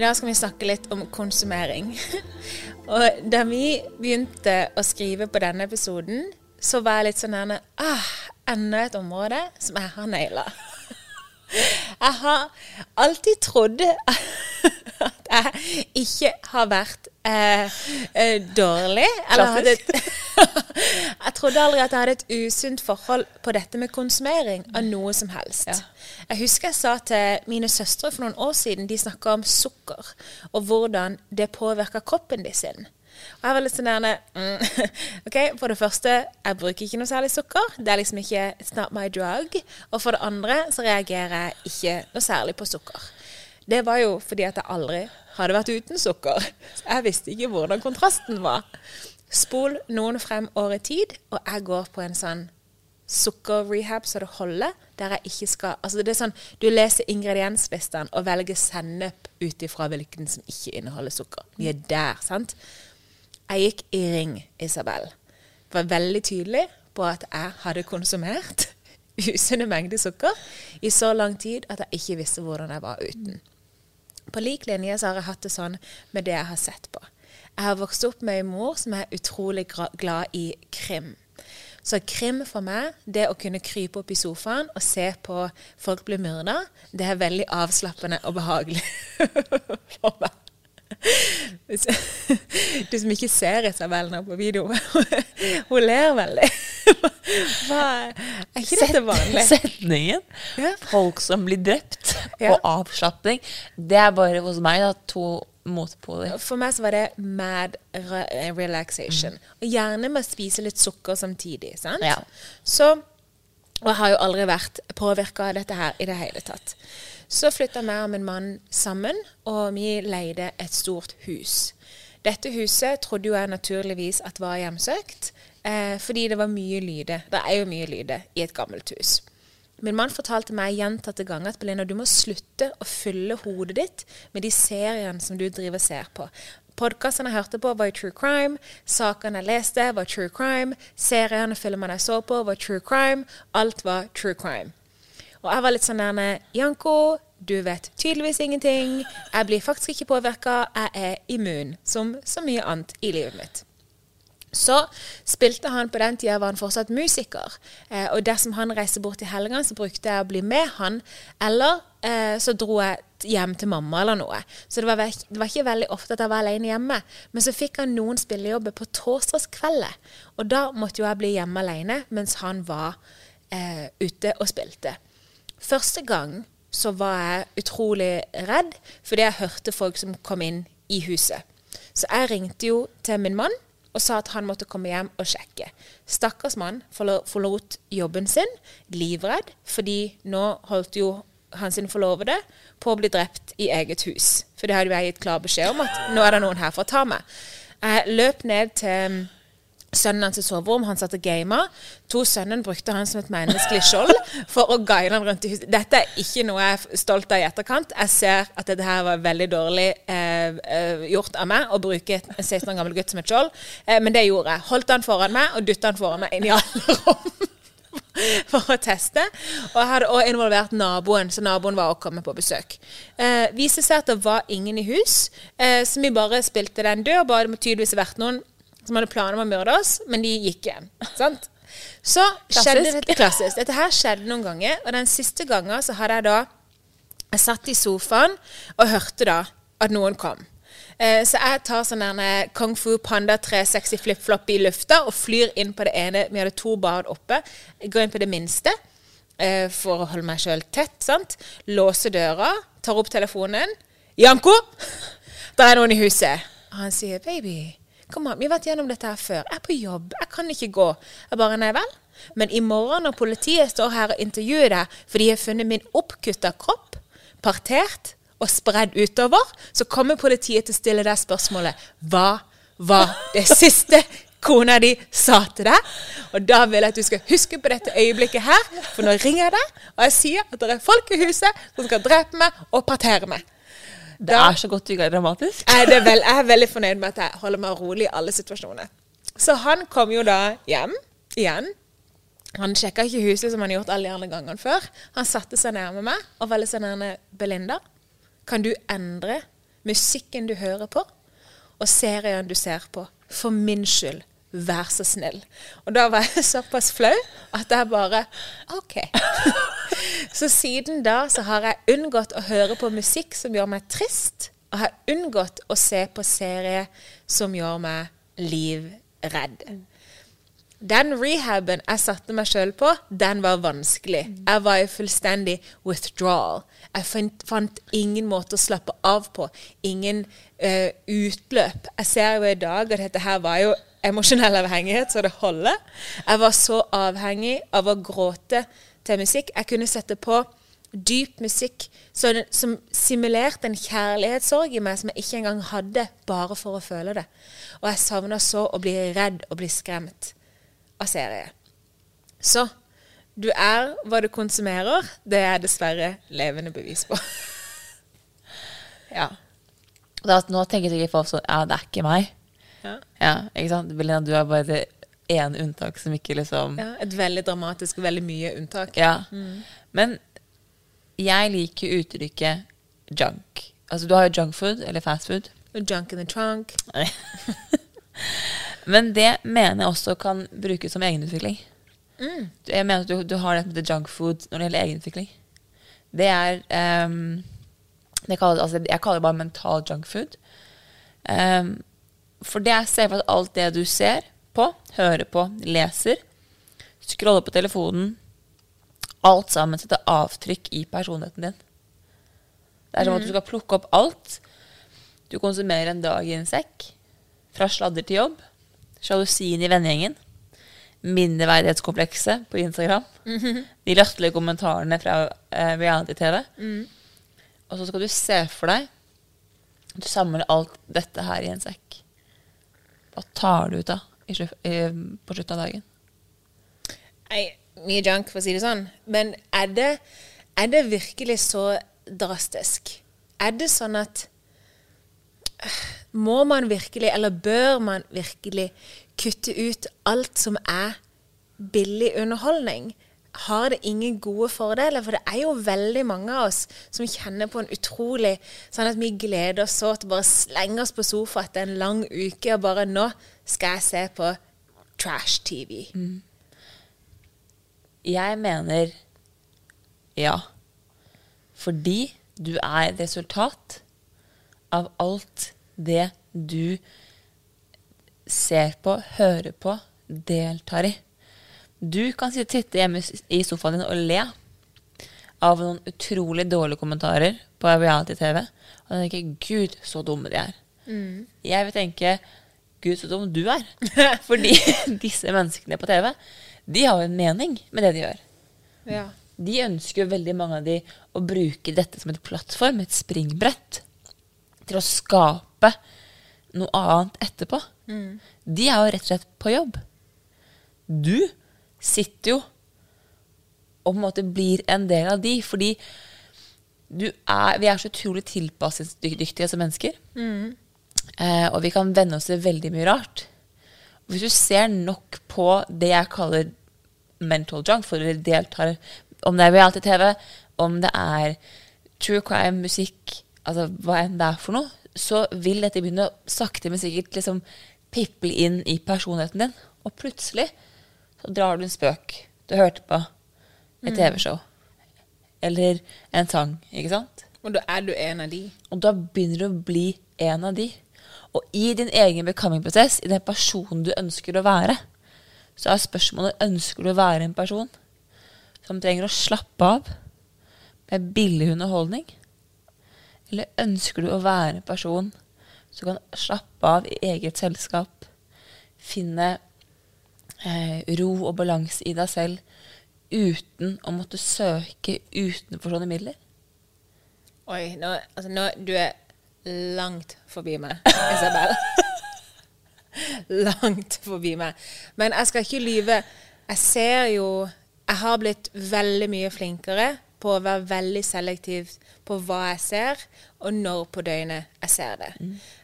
I dag skal vi snakke litt om konsumering. og da vi begynte å skrive på denne episoden, så var jeg litt sånn nærme ah, Enda et område som jeg har naila. Jeg har alltid trodd at jeg ikke har vært eh, eh, dårlig. Eller et, jeg trodde aldri at jeg hadde et usunt forhold på dette med konsumering av noe som helst. Jeg husker jeg sa til mine søstre for noen år siden, de snakka om sukker, og hvordan det påvirker kroppen de sin. Og jeg var litt sånn der mm, OK, for det første, jeg bruker ikke noe særlig sukker. Det er liksom ikke It's not my drug. Og for det andre så reagerer jeg ikke noe særlig på sukker. Det var jo fordi at jeg aldri hadde vært uten sukker. Så jeg visste ikke hvordan kontrasten var. Spol noen frem år i tid, og jeg går på en sånn sukkerrehab så det holder. Der jeg ikke skal Altså det er sånn Du leser ingredienslistene og velger sennep ut ifra hvilken som ikke inneholder sukker. Vi er der, sant? Jeg gikk i ring, Isabel. Var veldig tydelig på at jeg hadde konsumert usunne mengder sukker i så lang tid at jeg ikke visste hvordan jeg var uten. På lik linje så har jeg hatt det sånn med det jeg har sett på. Jeg har vokst opp med en mor som er utrolig glad i krim. Så krim for meg, det å kunne krype opp i sofaen og se på folk bli myrda, det er veldig avslappende og behagelig for meg. Du som ikke ser Isabel nå på video, hun ler veldig. Hva, er ikke dette vanlig? Setningen Ja. 'folk som blir drept' og avslapning, det er bare hos meg da, to motpoler. For meg så var det mad re relaxation. Og gjerne med å spise litt sukker samtidig. sant? Ja. Så, og jeg har jo aldri vært påvirka av dette her i det hele tatt. Så flytta jeg og min mann sammen, og vi leide et stort hus. Dette huset trodde jo jeg naturligvis at var hjemsøkt, eh, fordi det var mye lyde. Det er jo mye lyde i et gammelt hus. Min mann fortalte meg gjentatte ganger at Belinda, du må slutte å fylle hodet ditt med de seriene som du driver og ser på. Podkastene jeg hørte på, var true crime. Sakene jeg leste, var true crime. Seriene og filmene jeg så på, var true crime. Alt var true crime. Og jeg var litt sånn der Janko, du vet tydeligvis ingenting. Jeg blir faktisk ikke påvirka. Jeg er immun, som så mye annet i livet mitt. Så spilte han på den tida var han fortsatt musiker. Eh, og dersom han reiste bort til helgene, så brukte jeg å bli med han. Eller eh, så dro jeg hjem til mamma eller noe. Så det var, det var ikke veldig ofte at jeg var alene hjemme. Men så fikk han noen spillejobber på torsdagskvelder. Og da måtte jo jeg bli hjemme alene mens han var eh, ute og spilte. Første gang så var jeg utrolig redd fordi jeg hørte folk som kom inn i huset. Så jeg ringte jo til min mann og sa at han måtte komme hjem og sjekke. Stakkars mann forlo- forlot jobben sin, livredd, fordi nå holdt jo hans forlovede på å bli drept i eget hus. For det hadde jeg gitt klar beskjed om at nå er det noen her for å ta meg. Jeg løp ned til sønnen hans i soverom, han satt og gama. To sønnen brukte han som et menneskelig skjold for å guide han rundt i huset. Dette er ikke noe jeg er stolt av i etterkant. Jeg ser at dette her var veldig dårlig eh, eh, gjort av meg, å bruke en 16 år gammel gutt som et skjold. Eh, men det gjorde jeg. Holdt han foran meg og dytta han foran meg inn i alle rom. For å teste. Og jeg hadde også involvert naboen, så naboen var også kommet på besøk. Eh, viste seg at det var ingen i hus, eh, så vi bare spilte den død. Bare det må tydeligvis ha vært noen som hadde planer om å myrde oss, men de gikk hjem. Sant? Så skjedde dette klassisk. Dette her skjedde noen ganger, og den siste gangen så hadde jeg da Jeg satt i sofaen og hørte da at noen kom. Eh, så jeg tar sånn der eh, Kung Fu Panda 360 flip-flop i lufta og flyr inn på det ene. Vi hadde to barn oppe. Jeg går inn på det minste eh, for å holde meg sjøl tett. sant? Låser døra, tar opp telefonen. 'Janko! Der er noen i huset.' Og han sier 'Baby, kom an, vi har vært gjennom dette her før. Jeg er på jobb. Jeg kan ikke gå.' Jeg bare 'Nei vel'. Men i morgen når politiet står her og intervjuer deg fordi de har funnet min oppkutta kropp, partert og spredd utover, så kommer politiet til å stille deg spørsmålet Hva var det siste kona di sa til deg? Og da vil jeg at du skal huske på dette øyeblikket her, for nå ringer jeg deg, og jeg sier at det er folk i huset som skal drepe meg og partere meg. Det er så godt er dramatisk. Er, vel, jeg er veldig fornøyd med at jeg holder meg rolig i alle situasjoner. Så han kom jo da hjem igjen. Han sjekka ikke huset som han har gjort alle de andre gangene før. Han satte seg ned med meg og veldig sånn nærme Belinda. Kan du endre musikken du hører på, og serien du ser på? For min skyld, vær så snill. Og da var jeg såpass flau at jeg bare OK. Så siden da så har jeg unngått å høre på musikk som gjør meg trist, og har unngått å se på serie som gjør meg livredd. Den rehaben jeg satte meg sjøl på, den var vanskelig. Jeg var i fullstendig withdrawal. Jeg fant, fant ingen måte å slappe av på. Ingen uh, utløp. Jeg ser jo i dag at dette her var jo emosjonell avhengighet, så det holder. Jeg var så avhengig av å gråte til musikk. Jeg kunne sette på dyp musikk som, som simulerte en kjærlighetssorg i meg som jeg ikke engang hadde, bare for å føle det. Og jeg savna så å bli redd og bli skremt av serie. Så du er hva du konsumerer. Det er jeg dessverre levende bevis på. Ja. Da, nå tenker sikkert folk sånn Ja, det er ikke meg. Ja. Ja, ikke sant? Belina, du er bare det ene unntak som ikke liksom Ja, et veldig dramatisk veldig mye unntak. Ja. Men jeg liker uttrykket junk. Altså, du har jo junkfood, eller fastfood. Junk in the trunk. Men det mener jeg også kan brukes som egenutvikling. Jeg mener at du, du har det som heter junkfood når det gjelder egenutvikling. Det er um, det kaller, altså, Jeg kaller det bare mental junkfood. Um, for det for at alt det du ser på, hører på, leser, scroller på telefonen Alt sammen setter avtrykk i personligheten din. Det er som at du skal plukke opp alt. Du konsumerer en dag i en sekk. Fra sladder til jobb. Sjalusien i vennegjengen. Mindreverdighetskomplekset på Instagram. De latterlige kommentarene fra eh, reality-TV. Og så skal du se for deg Du samler alt dette her i en sekk. Hva tar du ut av på slutten av dagen? Nei, mye junk, for å si det sånn. Men er det, er det virkelig så drastisk? Er det sånn at øh, Må man virkelig, eller bør man virkelig, kutte ut alt som er billig underholdning? Har det ingen gode fordeler? For det er jo veldig mange av oss som kjenner på en utrolig Sånn at vi gleder oss så til bare slenge oss på sofa etter en lang uke og bare Nå skal jeg se på trash-TV. Jeg mener ja. Fordi du er et resultat av alt det du ser på, hører på, deltar i. Du kan sitte hjemme i sofaen din og le av noen utrolig dårlige kommentarer på reality-TV. Og tenke 'Gud, så dumme de er'. Jeg vil tenke 'Gud, så som du er'. Fordi disse menneskene på TV, de har jo en mening med det de gjør. Ja. De ønsker jo veldig mange av de å bruke dette som et plattform, et springbrett, til å skape noe annet etterpå. De er jo rett og slett på jobb. Du sitter jo og på en måte blir en del av de, fordi du er, vi er så utrolig tilpasningsdyktige som mennesker. Eh, og vi kan venne oss til veldig mye rart. Hvis du ser nok på det jeg kaller mental junk, for dere deltar Om det er reality-TV, om det er true crime, musikk, altså hva enn det er for noe, så vil dette begynne å sakte, men sikkert liksom piple inn i personligheten din. Og plutselig så drar du en spøk du hørte på et TV-show. Eller en sang, ikke sant? Og da er du en av de. Og da begynner du å bli en av de. Og i din egen becoming-prosess, i den personen du ønsker å være, så er spørsmålet ønsker du å være en person som trenger å slappe av med billig underholdning? Eller ønsker du å være en person som kan slappe av i eget selskap, finne eh, ro og balanse i deg selv uten å måtte søke utenfor sånne midler? Oi, nå, altså, nå Du er langt forbi meg, Isabel. langt forbi meg. Men jeg skal ikke lyve. Jeg ser jo Jeg har blitt veldig mye flinkere på å være veldig selektiv på hva jeg ser, og når på døgnet jeg ser det.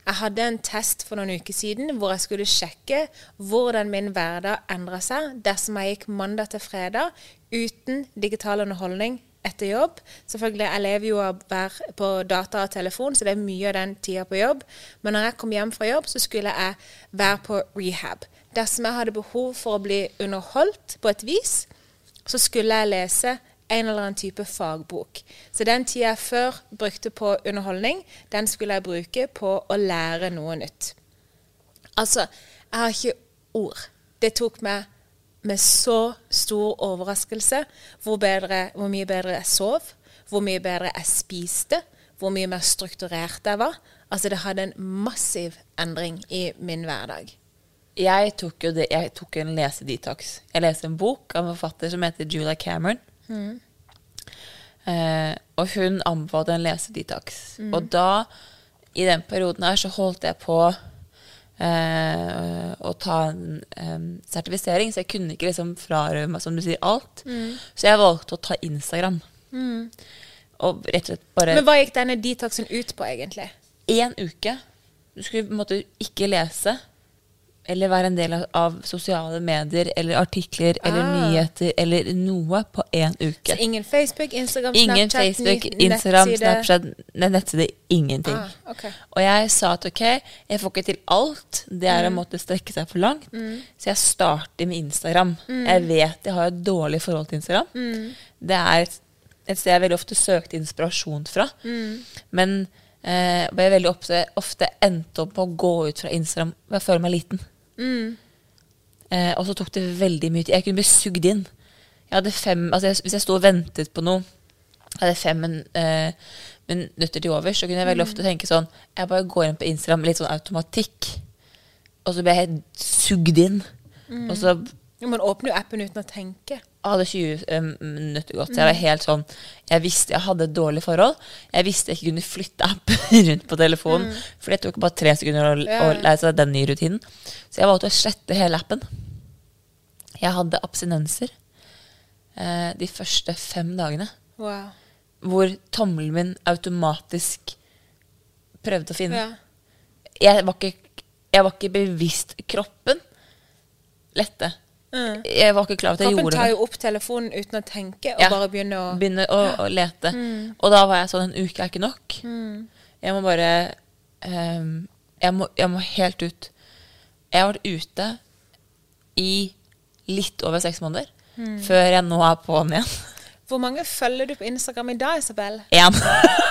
Jeg hadde en test for noen uker siden hvor jeg skulle sjekke hvordan min hverdag endra seg dersom jeg gikk mandag til fredag uten digital underholdning etter jobb. Selvfølgelig, Jeg lever jo av på data og telefon, så det er mye av den tida på jobb. Men når jeg kom hjem fra jobb, så skulle jeg være på rehab. Dersom jeg hadde behov for å bli underholdt på et vis, så skulle jeg lese en eller annen type fagbok. Så den tida jeg før brukte på underholdning, den skulle jeg bruke på å lære noe nytt. Altså, jeg har ikke ord. Det tok meg med så stor overraskelse hvor, bedre, hvor mye bedre jeg sov, hvor mye bedre jeg spiste, hvor mye mer strukturert jeg var. Altså, det hadde en massiv endring i min hverdag. Jeg tok jo det, jeg tok en lesedetox. Jeg leste en bok av en forfatter som heter Julia Cameron. Eh, og hun anbefalte en lesedetox. Og da, i den perioden her, så holdt jeg på eh, å ta en eh, sertifisering, så jeg kunne ikke liksom frarøve meg, som du sier, alt. Så jeg valgte å ta Instagram. Og rett og slett bare Men hva gikk denne detoxen ut på, egentlig? én uke. Du skulle på en måte ikke lese eller være en del av, av sosiale medier eller artikler eller Ah. nyheter eller noe på én uke. Så ingen Facebook, Instagram, Ingen Snapchat, Facebook, Instagram, nettside? Snapchat, ne- nettside, ingenting. Ah, okay. Og jeg sa at ok, jeg får ikke til alt. Det er å Mm. måtte strekke seg for langt. Så jeg starter med Instagram. Jeg vet jeg har et dårlig forhold til Instagram. Mm. Det er et, et sted jeg veldig ofte søkte inspirasjon fra. Mm. Men eh, jeg veldig ofte, ofte endte opp på å gå ut fra Instagram ved jeg føler meg liten. Mm. Eh, og så tok det veldig mye tid. Jeg kunne bli sugd inn. Jeg hadde fem, altså jeg, hvis jeg sto og ventet på noe, jeg hadde fem min, eh, minutter til overs, så kunne jeg veldig ofte tenke sånn Jeg bare går inn på Instagram med litt sånn automatikk, og så ble jeg helt sugd inn. Og så ja, Man åpner jo appen uten å tenke. Hadde 20 eh, minutter gått. Så jeg var helt sånn Jeg visste jeg hadde et dårlig forhold. Jeg visste jeg ikke kunne flytte appen rundt på telefonen. For det tok bare tre sekunder å, å lære seg den nye rutinen. Så jeg valgte å slette hele appen. Jeg hadde abstinenser eh, de første fem dagene. Wow. Hvor tommelen min automatisk prøvde å finne. Ja. Jeg, var ikke, jeg var ikke bevisst kroppen lette. Jeg var ikke klar over at jeg Kroppen gjorde tar jo opp telefonen uten å tenke, og Ja. bare begynner å Begynner å, å lete. Og da var jeg sånn En uke er ikke nok. Jeg må bare um, jeg, må, jeg må helt ut. Jeg har vært ute i litt over seks måneder. Før jeg nå er på'n igjen. Hvor mange følger du på Instagram i dag, Isabel? Én.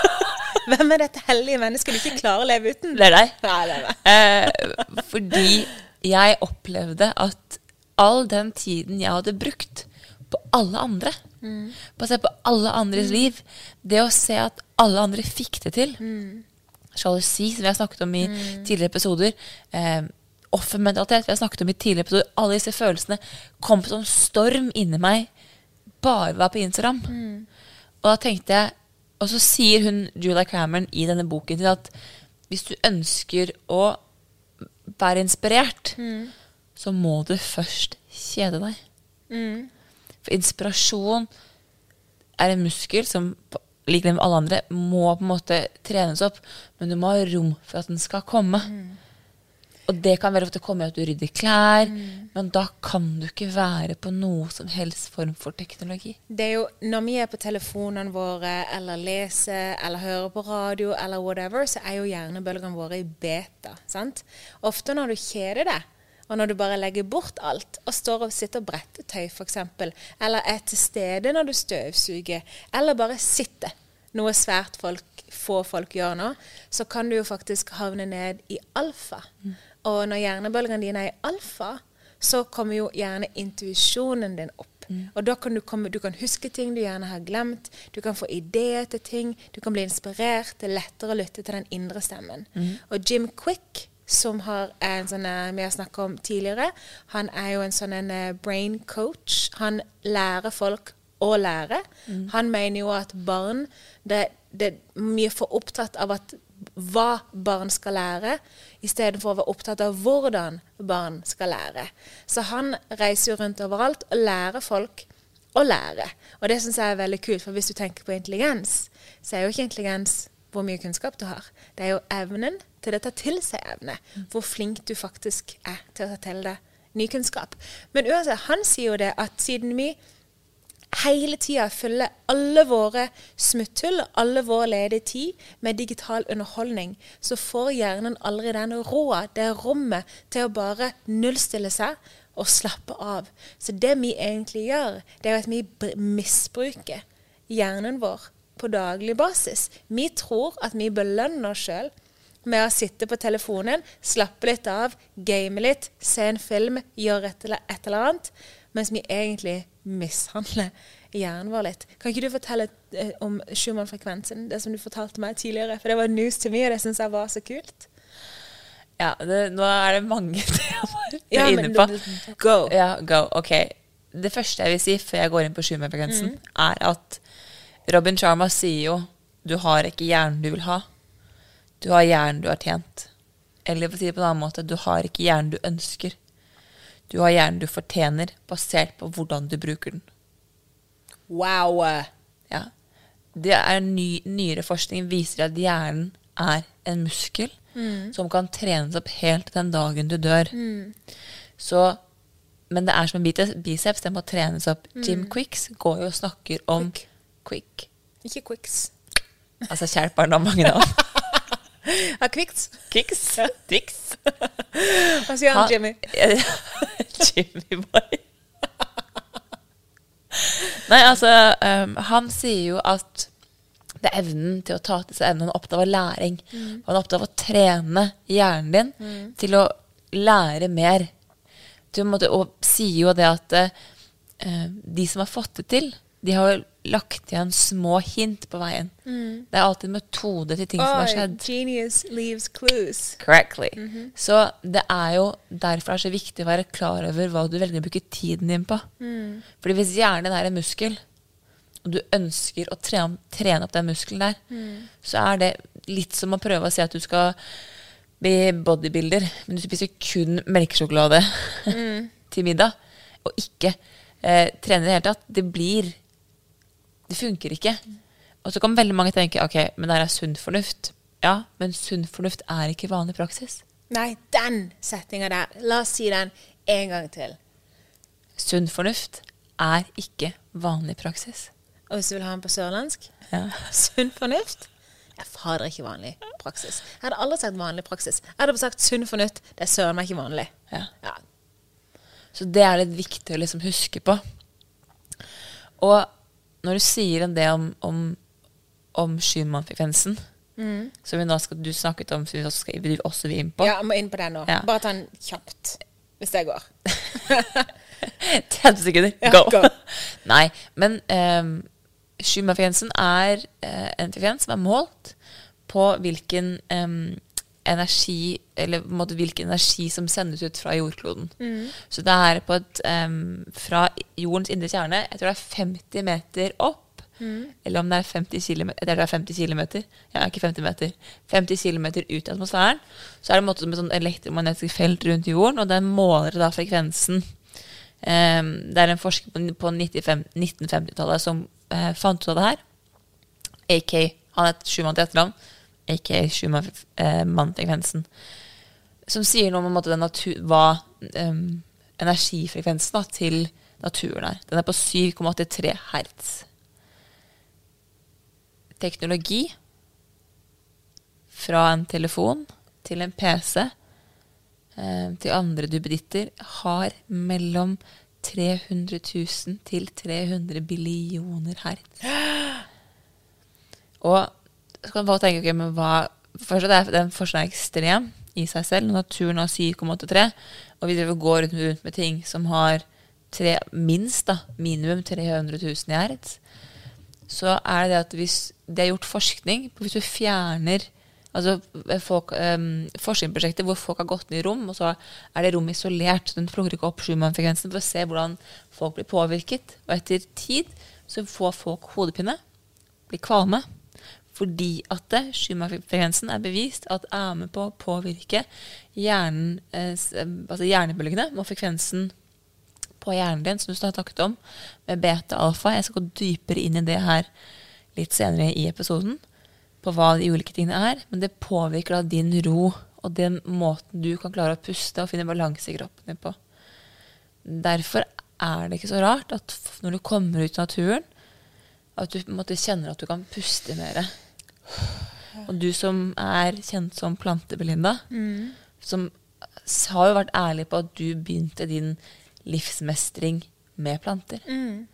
Hvem er dette hellige mennesket du ikke klarer å leve uten? Det er deg. Nei, det er meg. Eh, fordi jeg opplevde at all den tiden jeg hadde brukt på alle andre, på å se på alle andres liv, det å se at alle andre fikk det til. Sjalusi, som vi har snakket om i tidligere episoder. Eh, offermentalitet, vi har snakket om i tidligere episoder. Alle disse følelsene kom som storm inni meg. Bare være på Instagram. Og da tenkte jeg Og så sier hun Julia Cameron i denne boken til at hvis du ønsker å være inspirert, så må du først kjede deg. For inspirasjon er en muskel som like med alle andre må på en måte trenes opp, men du må ha rom for at den skal komme. Og det kan veldig ofte komme i at du rydder klær, men da kan du ikke være på noe som helst form for teknologi. Det er jo når vi er på telefonene våre, eller leser, eller hører på radio, eller whatever, så er jo hjernebølgene våre i beta. sant? Ofte når du kjeder deg, og når du bare legger bort alt, og står og sitter og bretter tøy, f.eks., eller er til stede når du støvsuger, eller bare sitter, noe svært folk, få folk gjør nå, så kan du jo faktisk havne ned i alfa. Og når hjernebølgene dine er i alfa, så kommer jo gjerne intuisjonen din opp. Og da kan du, komme, du kan huske ting du gjerne har glemt, du kan få ideer til ting, du kan bli inspirert, det er lettere å lytte til den indre stemmen. Og Jim Quick, som har en sånn, eh, vi har snakket om tidligere, han er jo en sånn en eh, brain coach. Han lærer folk å lære. Han mener jo at barn det, det er mye for opptatt av at hva barn skal lære, istedenfor å være opptatt av hvordan barn skal lære. Så han reiser jo rundt overalt og lærer folk å lære. Og det syns jeg er veldig kult, for hvis du tenker på intelligens, så er jo ikke intelligens hvor mye kunnskap du har. Det er jo evnen til å ta til seg evne. Hvor flink du faktisk er til å ta til deg ny kunnskap. Men uansett, han sier jo det at siden vi hele tida fyller alle våre smutthull, alle vår ledige tid, med digital underholdning, så får hjernen aldri den råd, det rommet, til å bare nullstille seg og slappe av. Så det vi egentlig gjør, det er at vi misbruker hjernen vår på daglig basis. Vi tror at vi belønner oss sjøl med å sitte på telefonen, slappe litt av, game litt, se en film, gjøre et eller, et eller annet, mens vi egentlig mishandler hjernen vår litt. Kan ikke du fortelle eh, om Schumann-frekvensen, det som du fortalte meg tidligere? For det var news til meg, og det syns jeg var så kult. Ja, det, nå er det mange temaer du er inne på. go. Ja, go. Ok. Det første jeg vil si før jeg går inn på Schumann-frekvensen, er at Robin Sharma sier jo du har ikke hjernen du vil ha. Du har hjernen du har tjent. Eller for å si det på en annen måte, du har ikke hjernen du ønsker. Du har hjernen du fortjener, basert på hvordan du bruker den. Wow. Ja. Det er ny, Nyere forskning viser at hjernen er en muskel som kan trenes opp helt den dagen du dør. Så, men det er som en biceps, den må trenes opp. Jim Quicks går jo og snakker om Quick. Quick. Ikke Quicks. Altså Kjærbarn har mange navn. Ja, Quicks. Quicks. Dicks. Hva sier han, Jimmy? Jimmy Boy. Nei, altså, um, han sier jo at det er evnen til å ta til seg evnen. Han er opptatt av læring. Han er opptatt av å trene hjernen din til å lære mer. Du, måtte, og sier jo det at uh, de som har fått det til, de har lagt igjen små hint på veien. Det er alltid en metode til ting som har skjedd. genius leaves clues. Correctly. Så det er jo derfor det er så viktig å være klar over hva du velger å bruke tiden din på. Fordi hvis hjernen er en muskel, og du ønsker å trene, trene opp den muskelen der, så er det litt som å prøve å si at du skal bli bodybuilder, men du spiser kun melkesjokolade til middag, og ikke eh, trener i det hele tatt. Det blir Det funker ikke. Og så kan veldig mange tenke ok, men det er sunn fornuft. Ja, men sunn fornuft er ikke vanlig praksis. Nei, den setninga der. La oss si den en gang til. Sunn fornuft er ikke vanlig praksis. Og hvis du vil ha den på sørlandsk Ja. sunn fornuft Jeg fader ikke vanlig praksis. Jeg hadde aldri sagt vanlig praksis. Jeg hadde bare sagt sunn fornuft. Det er søren meg ikke vanlig. Ja. Ja. Så det er litt viktig å liksom huske på. Og når du sier en det om, om, om Schumann-frekvensen, som vi nå skal, du snakket om, som vi også skal vi også vil inn på ja, jeg må inn på den nå. Ja. Bare ta den kjapt, hvis det går. 30 sekunder. Ja, Go! go. Nei, men um, Schumann-frekvensen er uh, en frekvens som er målt på hvilken em, energi Eller måte hvilken energi som sendes ut fra jordkloden. Så det er på et um, Fra jordens indre kjerne, jeg tror det er 50 meter opp, eller om det er 50 km, det er 50 kilometer, ja, ikke 50 meter, 50 km ut i atmosfæren, så er det en måte med sånn elektromagnetisk felt rundt jorden, og den måler da frekvensen. Um, det er en forsker på, på 1950-tallet som uh, fant ut av det her. AK, han het Schumann til etternavn, aka Schumann-frekvensen. Uh, som sier noe om måte, den natur, hva um, energifrekvensen da, til naturen er. Den er på 7,83 hertz. Teknologi fra en telefon til en PC eh, til andre duppeditter har mellom 300 000 til 300 billioner hertz. Og så kan folk tenke okay, men hva Først er Den forskjellen er ekstrem i seg selv. Naturen har 7,83, og vi går rundt, rundt med ting som har tre, minst da, minimum 300 000 i hertz, så er det det at hvis det er gjort forskning på Hvis du fjerner altså folk, um, forskningsprosjekter hvor folk har gått ned i rom, og så er det rom isolert. så Den plukker ikke opp Schumann-frekvensen for å se hvordan folk blir påvirket. Og etter tid så får folk hodepine, blir kvalme, fordi at Schumann-frekvensen er bevist at er med på å påvirke hjernen, eh, altså hjernebølgene og frekvensen på hjernen din, som du har snakket om, med beta-alfa. Jeg skal gå dypere inn i det her litt senere i episoden, på hva de ulike tingene er. Men det påvirker da din ro og den måten du kan klare å puste og finne balanse i kroppen din på. Derfor er det ikke så rart at når du kommer ut i naturen, at du måte, kjenner at du kan puste mer. Og du som er kjent som Plantebelinda, mm. som har jo vært ærlig på at du begynte din livsmestring med planter. Mm.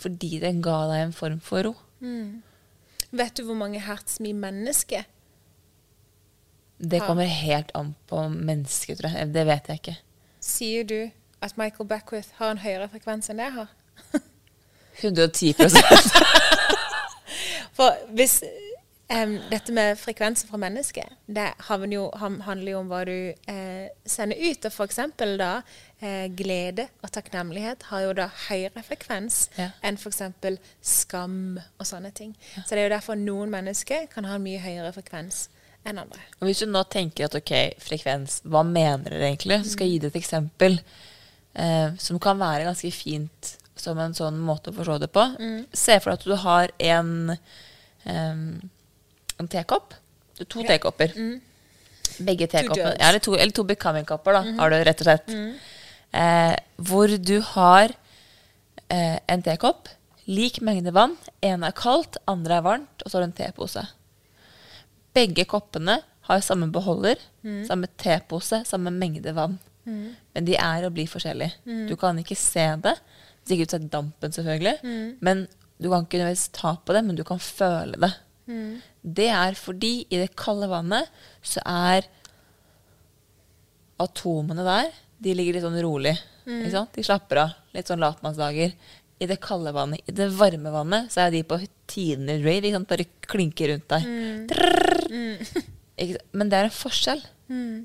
Fordi den ga deg en form for ro. Mm. Vet du hvor mange hertz vi mennesker Det kommer helt an på mennesket, tror jeg. Det vet jeg ikke. Sier du at Michael Beckwith har en høyere frekvens enn det jeg har? 110% For hvis Um, dette med frekvenser fra mennesket, det jo, handler jo om hva du eh, sender ut. Og f.eks. da eh, glede og takknemlighet har jo da høyere frekvens ja. enn f.eks. skam og sånne ting. Ja. Så det er jo derfor noen mennesker kan ha en mye høyere frekvens enn andre. Og Hvis du nå tenker at ok, frekvens, hva mener dere egentlig? Så skal jeg gi deg et eksempel eh, som kan være ganske fint som en sånn måte å forstå det på. Mm. Se for deg at du har en um, en tekopp. To tekopper. Mm. Begge tekoppene ja, eller, to, eller to becoming-kopper, da, mm har du rett og slett. Mm. Eh, hvor du har eh, en tekopp, lik mengde vann. Ene er kaldt, andre er varmt, og så har du en tepose. Begge koppene har samme beholder, mm. samme tepose, samme mengde vann. Mm. Men de er og blir forskjellige. Mm. Du kan ikke se det. Hvis ikke du ser dampen, selvfølgelig. Men Du kan ikke ta på det, men du kan føle det. Mm. Det er fordi i det kalde vannet så er atomene der De ligger litt sånn rolig. Mm. De slapper av. Litt sånn latmannsdager. I det kalde vannet. I det varme vannet så er de på tidene Liksom, Bare klinker rundt deg. Mm. Men det er en forskjell. Mm.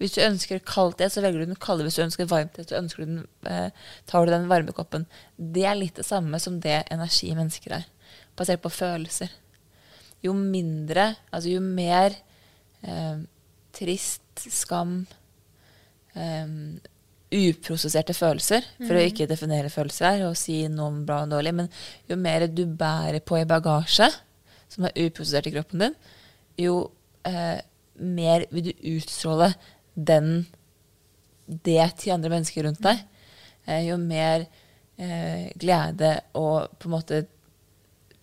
Hvis du ønsker kaldt det, så velger du den kalde. Hvis du ønsker varmt det, så ønsker du den, eh, tar du den varmekoppen. Det er litt det samme som det energi i mennesker er. Basert på følelser jo mindre, altså jo mer eh, trist, skam, eh, uprosesserte følelser, for mm. å ikke definere følelser her og si noe om bra og dårlig, men jo mer du bærer på i bagasje, som er uprosessert i kroppen din, jo eh, mer vil du utstråle den det til andre mennesker rundt deg. Eh, jo mer eh, glede og på en måte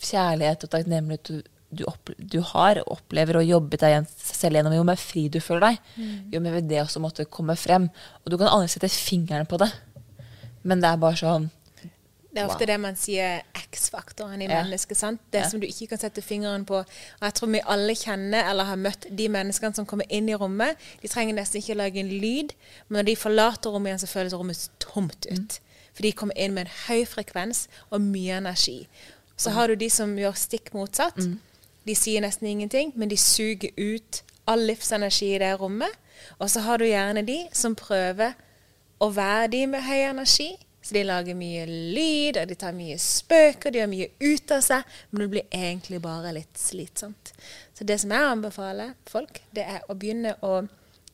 kjærlighet og takknemlighet du du, du, har opplever og jobber deg selv gjennom, jo mer fri du føler deg, mm. jo mer vil det også måtte komme frem. Og du kan aldri sette fingeren på det, men det er bare sånn det er ofte wow. det man sier X-faktoren i ja. mennesket. sant? Det ja. som du ikke kan sette fingeren på. Og jeg tror vi alle kjenner eller har møtt de menneskene som kommer inn i rommet. De trenger nesten ikke lage en lyd, men når de forlater rommet igjen, så føles rommet tomt ut. Mm. For de kommer inn med en høy frekvens og mye energi. Så mm. har du de som gjør stikk motsatt. Mm. De sier nesten ingenting, men de suger ut all livsenergi i det rommet. Og så har du gjerne de som prøver å være de med høy energi, Så de lager mye lyd, og de tar mye spøker, de gjør mye ut av seg, men det blir egentlig bare litt slitsomt. Så det som jeg anbefaler folk, det er å begynne å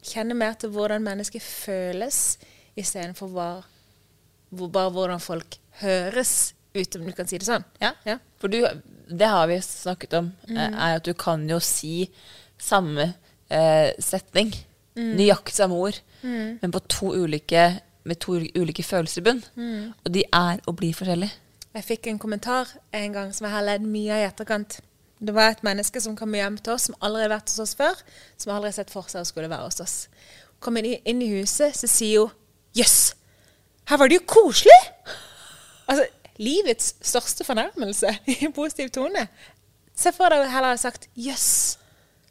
kjenne mer til hvordan mennesker føles, istedenfor bare, bare hvordan folk høres ut, om du kan si det sånn. Ja. Ja. For du, det har vi snakket om, mm. er at du kan jo si samme eh, setning, nøyaktig samme ord, men på to ulike, med to ulike følelser i bunn. Og de er og blir forskjellige. Jeg fikk en kommentar en gang som jeg har ledd mye av i etterkant. Det var et menneske som kom hjem til oss, som aldri har vært hos oss før. Som aldri har sett for seg å skulle være hos oss. Kom inn i, inn i huset, så sier hun Jøss, her var det jo koselig! Altså, livets største fornærmelse i positiv tone. Se for deg heller hadde sagt Jøss,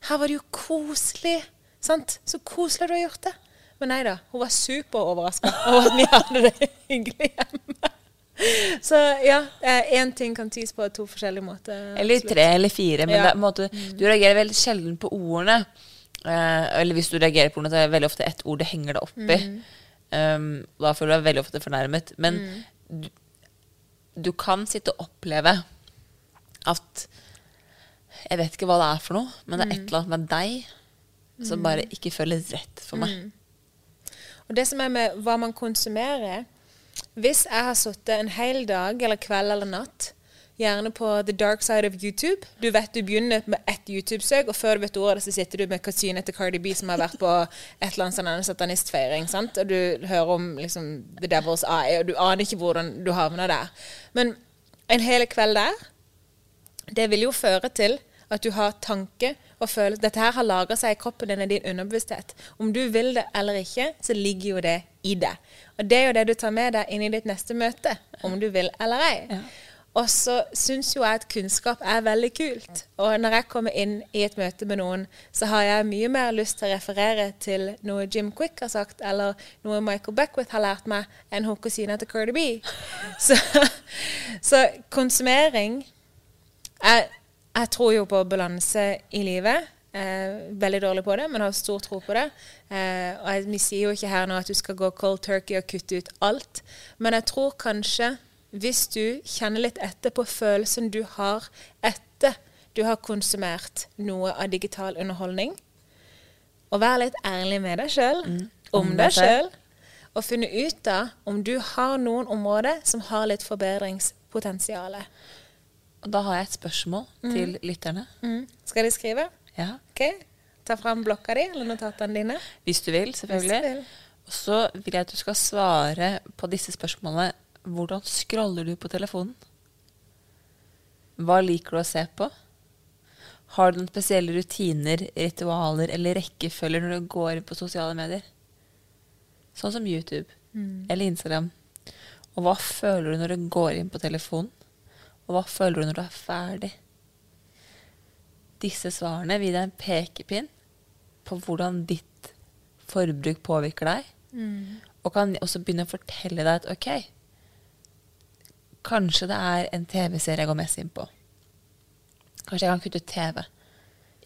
her var det jo koselig. Sant? Så koselig du har gjort det. Men nei da, hun var superoverraska over at vi hadde det hyggelig hjemme. Så ja, én ting kan tys på to forskjellige måter. Eller tre eller fire. Men Ja. en måte, du reagerer veldig sjelden på ordene. Eh, eller hvis du reagerer på ordene, så er det veldig ofte ett ord det henger deg oppi. Um, da føler du deg veldig ofte fornærmet. Men du, du kan sitte og oppleve at Jeg vet ikke hva det er for noe, men det er et eller annet med deg som bare ikke føles rett for meg. Og det som er med hva man konsumerer Hvis jeg har sittet en hel dag eller kveld eller natt, gjerne på the dark side of YouTube Du vet du begynner med ett YouTube-søk, og før du vet ordet, så sitter du med kusina til Cardi B som har vært på et eller annet sånn satanistfeiring. sant? Og du hører om liksom The Devil's Eye, og du aner ikke hvordan du havner der. Men en hel kveld der det vil jo føre til at du har tanke og følelse. Dette her har lagra seg i kroppen din i din underbevissthet. Om du vil det eller ikke, så ligger jo det i det. Og det er jo det du tar med deg inn i ditt neste møte, om du vil eller ei. Og så syns jo jeg at kunnskap er veldig kult. Og når jeg kommer inn i et møte med noen, så har jeg mye mer lyst til å referere til noe Jim Quick har sagt, eller noe Michael Beckwith har lært meg, enn hun kusina til Cardi B. Så, så konsumering jeg, jeg tror jo på balanse i livet. Eh, veldig dårlig på det, men har stor tro på det. Eh, og jeg, Vi sier jo ikke her nå at du skal gå cold turkey og kutte ut alt, men jeg tror kanskje hvis du kjenner litt etter på følelsen du har etter du har konsumert noe av digital underholdning, og vær litt ærlig med deg sjøl om Om deg sjøl, og finne ut av om du har noen områder som har litt forbedringspotensial. Og da har jeg et spørsmål til lytterne. Mm. Skal de skrive? Ja, Ok. Ta fram blokka di eller notatene dine. Hvis du vil, selvfølgelig. Og så vil jeg at du skal svare på disse spørsmålene. Hvordan scroller du på telefonen? Hva liker du å se på? Har du noen spesielle rutiner, ritualer eller rekkefølger når du går inn på sosiale medier? Sånn som YouTube eller Instagram. Og hva føler du når du går inn på telefonen? Og hva føler du når du er ferdig? Disse svarene vil deg en pekepinn på hvordan ditt forbruk påvirker deg. Og kan også begynne å fortelle deg at ok, kanskje det er en TV-serie jeg går mest inn på. Kanskje jeg kan kutte ut TV.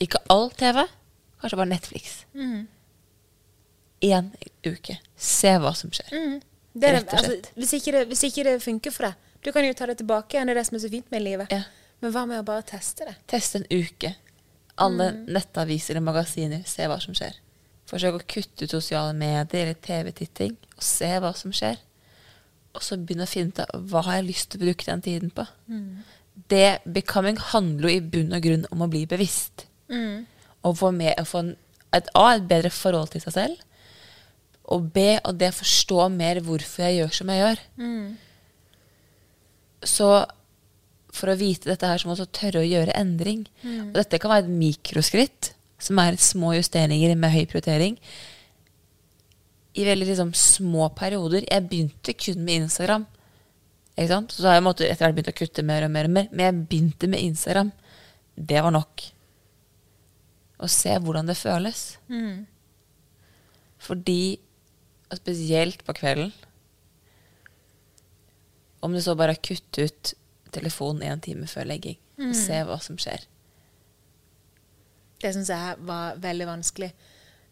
Ikke all TV, kanskje bare Netflix. Én uke. Se hva som skjer. Det er, det- Rett og slett. altså, hvis, ikke det, hvis ikke det funker for deg, du kan jo ta det tilbake igjen. Det er det som er så fint med livet. Ja. Men hva med å bare teste det? Test en uke. Alle nettaviser og magasiner. Se hva som skjer. Forsøk å kutte ut sosiale medier eller TV-titting, og se hva som skjer. Og så begynne å finne ut av hva har jeg lyst til å bruke den tiden på. Det Becoming handler jo i bunn og grunn om å bli bevisst. Og få, med, å få en, et, A, et bedre forhold til seg selv. Og B, og det forstå mer hvorfor jeg gjør som jeg gjør. Så for å vite dette her, så må du tørre å gjøre endring. Og dette kan være et mikroskritt, som er små justeringer med høy prioritering. I veldig liksom, små perioder. Jeg begynte kun med Instagram. Ikke sant? Så har jeg måtte, etter hvert begynt å kutte mer og mer, og mer. Men jeg begynte med Instagram. Det var nok. Å se hvordan det føles. Fordi, og spesielt på kvelden Om du så bare kutter ut telefonen en time før legging. Og se hva som skjer. Det syns jeg var veldig vanskelig.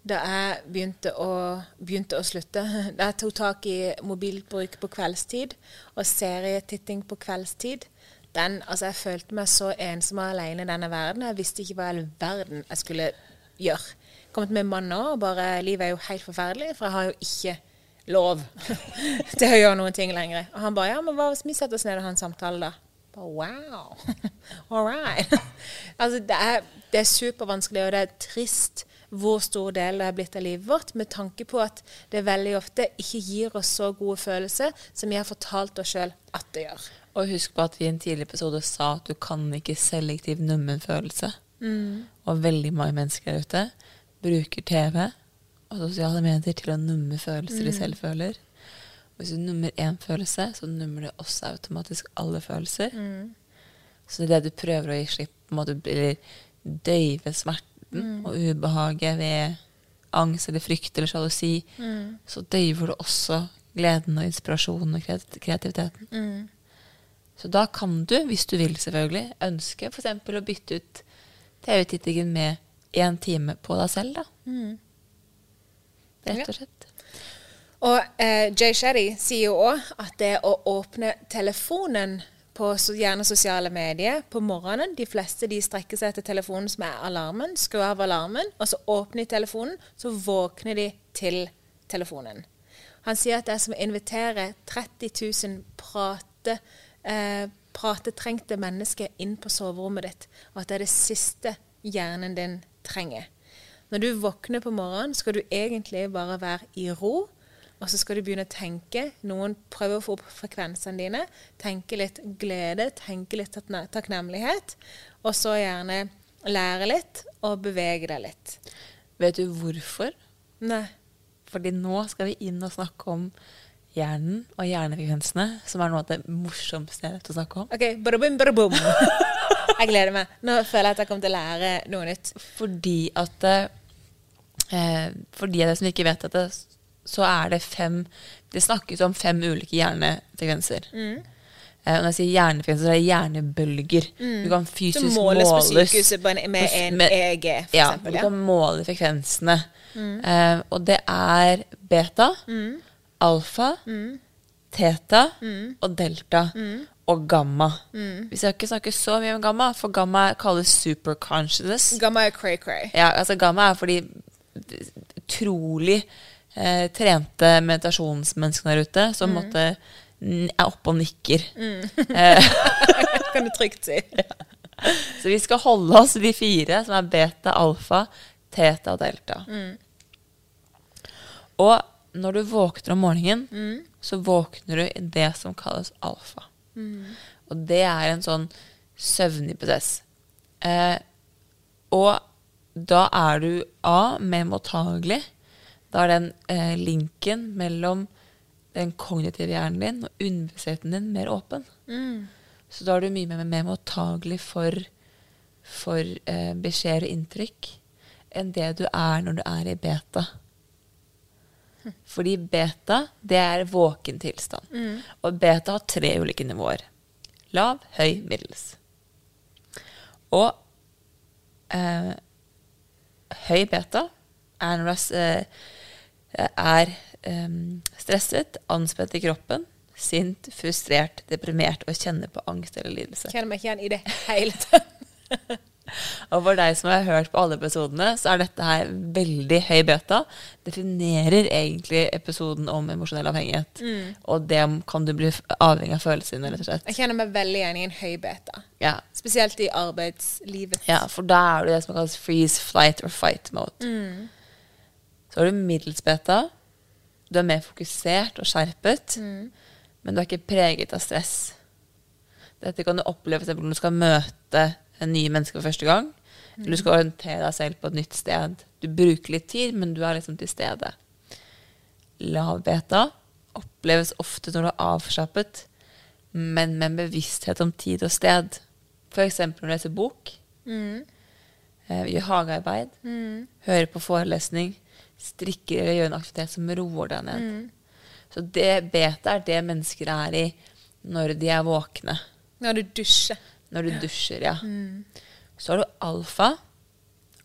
Da jeg begynte å, begynte å slutte. Da jeg tok tak i mobilbruk på kveldstid og serietitting på kveldstid. Den, altså Jeg følte meg så ensom og alene i denne verden. Jeg visste ikke hva i all verden jeg skulle gjøre. Kommet med mann nå, og bare livet er jo helt forferdelig, for jeg har jo ikke lov til å gjøre noen ting lenger. Og han bare ja, men hva hvis vi setter oss ned og har en samtale, da? Wow. All right. altså, det er, det er supervanskelig, og det er trist hvor stor del det er blitt av livet vårt, med tanke på at det veldig ofte ikke gir oss så gode følelser som vi har fortalt oss sjøl at det gjør. Og husk på at vi i en tidlig episode sa at du kan ikke selektiv nummen følelse. Mm. Og veldig mange mennesker der ute bruker TV og sosiale medier til å numme følelser de selv føler. Og hvis du nummer én følelse, så nummer det også automatisk alle følelser. Så det er det du prøver å gi slipp på, en døyve eller døyve mm. og ubehaget ved angst eller frykt eller sjalusi, så døyver du også gleden og inspirasjonen og kreativiteten. kreativiteten. Så da kan du, hvis du vil selvfølgelig, ønske f.eks. å bytte ut TV-tittingen med én time på deg selv, da. Rett og slett. Og eh, Jay Shetty sier jo òg at det å åpne telefonen på gjerne sosiale medier på morgenen De fleste de strekker seg etter telefonen som er alarmen, skrur av alarmen, og så åpner de telefonen, så våkner de til telefonen. Han sier at det er som å invitere 30 000 prate, eh, pratetrengte mennesker inn på soverommet ditt, og at det er det siste hjernen din trenger. Når du våkner på morgenen, skal du egentlig bare være i ro. Og så skal du begynne å tenke. Noen prøver å få opp frekvensene dine. Tenke litt glede, tenke litt takknemlighet. Og så gjerne lære litt og bevege deg litt. Vet du hvorfor? Nei. Fordi nå skal vi inn og snakke om hjernen og hjernefrekvensene, som er noe av det morsomste jeg vet å snakke om. OK, badabum, badabum. Jeg gleder meg. Nå føler jeg at jeg kommer til å lære noe nytt. Fordi at eh, For de av dere som ikke vet dette, så er det fem Det snakkes om fem ulike hjernefrekvenser. Mm. Eh, når jeg sier hjernefrekvenser, så er det hjernebølger. Du kan fysisk Mm. måles på måles på sykehuset med en med- EEG, for ja, eksempel. du Ja. Mm. kan måle frekvensene. Eh, og det er beta, alfa, teta og delta. Og gamma. Vi skal ikke snakke så mye om gamma, for gamma kalles superconsciousness. Gamma er cray-cray. Ja, altså gamma er fordi utrolig eh, trente meditasjonsmenneskene der ute som måtte n- er oppe og nikker. Kan du trygt si. Så vi skal holde oss de fire, som er beta, alfa, teta og delta. Og når du våkner om morgenen, så våkner du i det som kalles alfa. Og det er en sånn søvnig prosess. Eh, og da er du A, mer mottagelig. Da er den eh, linken mellom den kognitive hjernen din og underbevisstheten din mer åpen. Så da er du mye mer, mer mottagelig for, for eh, beskjeder og inntrykk enn det du er når du er i beta. Fordi beta, det er våken tilstand. Og beta har tre ulike nivåer. Lav, høy, middels. Og eh, høy beta er når du er, eh, er um, stresset, anspent i kroppen, sint, frustrert, deprimert og kjenner på angst eller lidelse. Kjenner meg ikke igjen i det hele tatt. Og for deg som har hørt på alle episodene, så er dette her veldig høy beta. Definerer egentlig episoden om emosjonell avhengighet. Og det kan du bli avhengig av følelsene dine, rett og slett. Jeg kjenner meg veldig igjen i en høy beta. Ja. Spesielt i arbeidslivet. ja, for da er du det som kalles freeze, flight or fight mode. Så har du middels beta. Du er mer fokusert og skjerpet, men du er ikke preget av stress. Dette kan du oppleve f.eks. når du skal møte en ny menneske for første gang. Eller du skal orientere deg selv på et nytt sted. Du bruker litt tid, men du er liksom til stede. Lav beta oppleves ofte når du er avslappet, men med en bevissthet om tid og sted. Eksempel når du leser bok, mm. gjør hagearbeid, hører på forelesning, strikker eller gjør en aktivitet som roer deg ned. Så det beta er det mennesker er i når de er våkne. Når du dusjer. Når du dusjer, ja. Så har du alfa.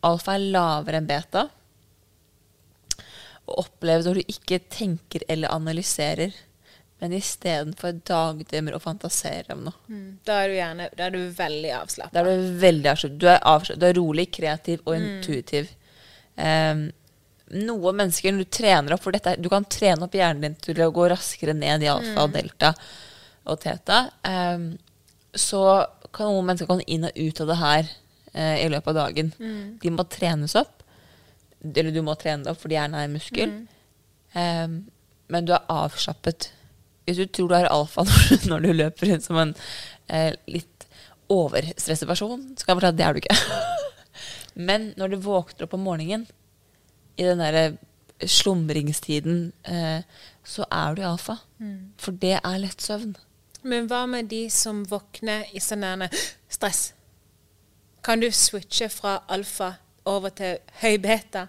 Alfa er lavere enn beta. Og oppleve når du ikke tenker eller analyserer, men istedenfor dagdrømmer og fantaserer om noe. Mm. Da er du gjerne Da er du veldig avslappa. Da er du veldig avslappet. Du er, avslappet. du er rolig, kreativ og intuitiv. Um, noen mennesker, når du trener opp for dette, Du kan trene opp hjernen din til å gå raskere ned i alfa, delta og teta. Um, så kan noen mennesker komme inn og ut av det her uh, i løpet av dagen. De må trenes opp. Eller du må trene det opp fordi hjernen er en muskel. Um, men du er avslappet. Hvis du tror du er alfa når, du- når du løper rundt som en uh, litt overstresset person, så kan jeg fortelle at det er du ikke. Men når du våkner opp om morgenen, i den derre slumringstiden, eh, så er du i alfa. For det er lett søvn. Men hva med de som våkner i sånn stress? Kan du switche fra alfa over til høy beta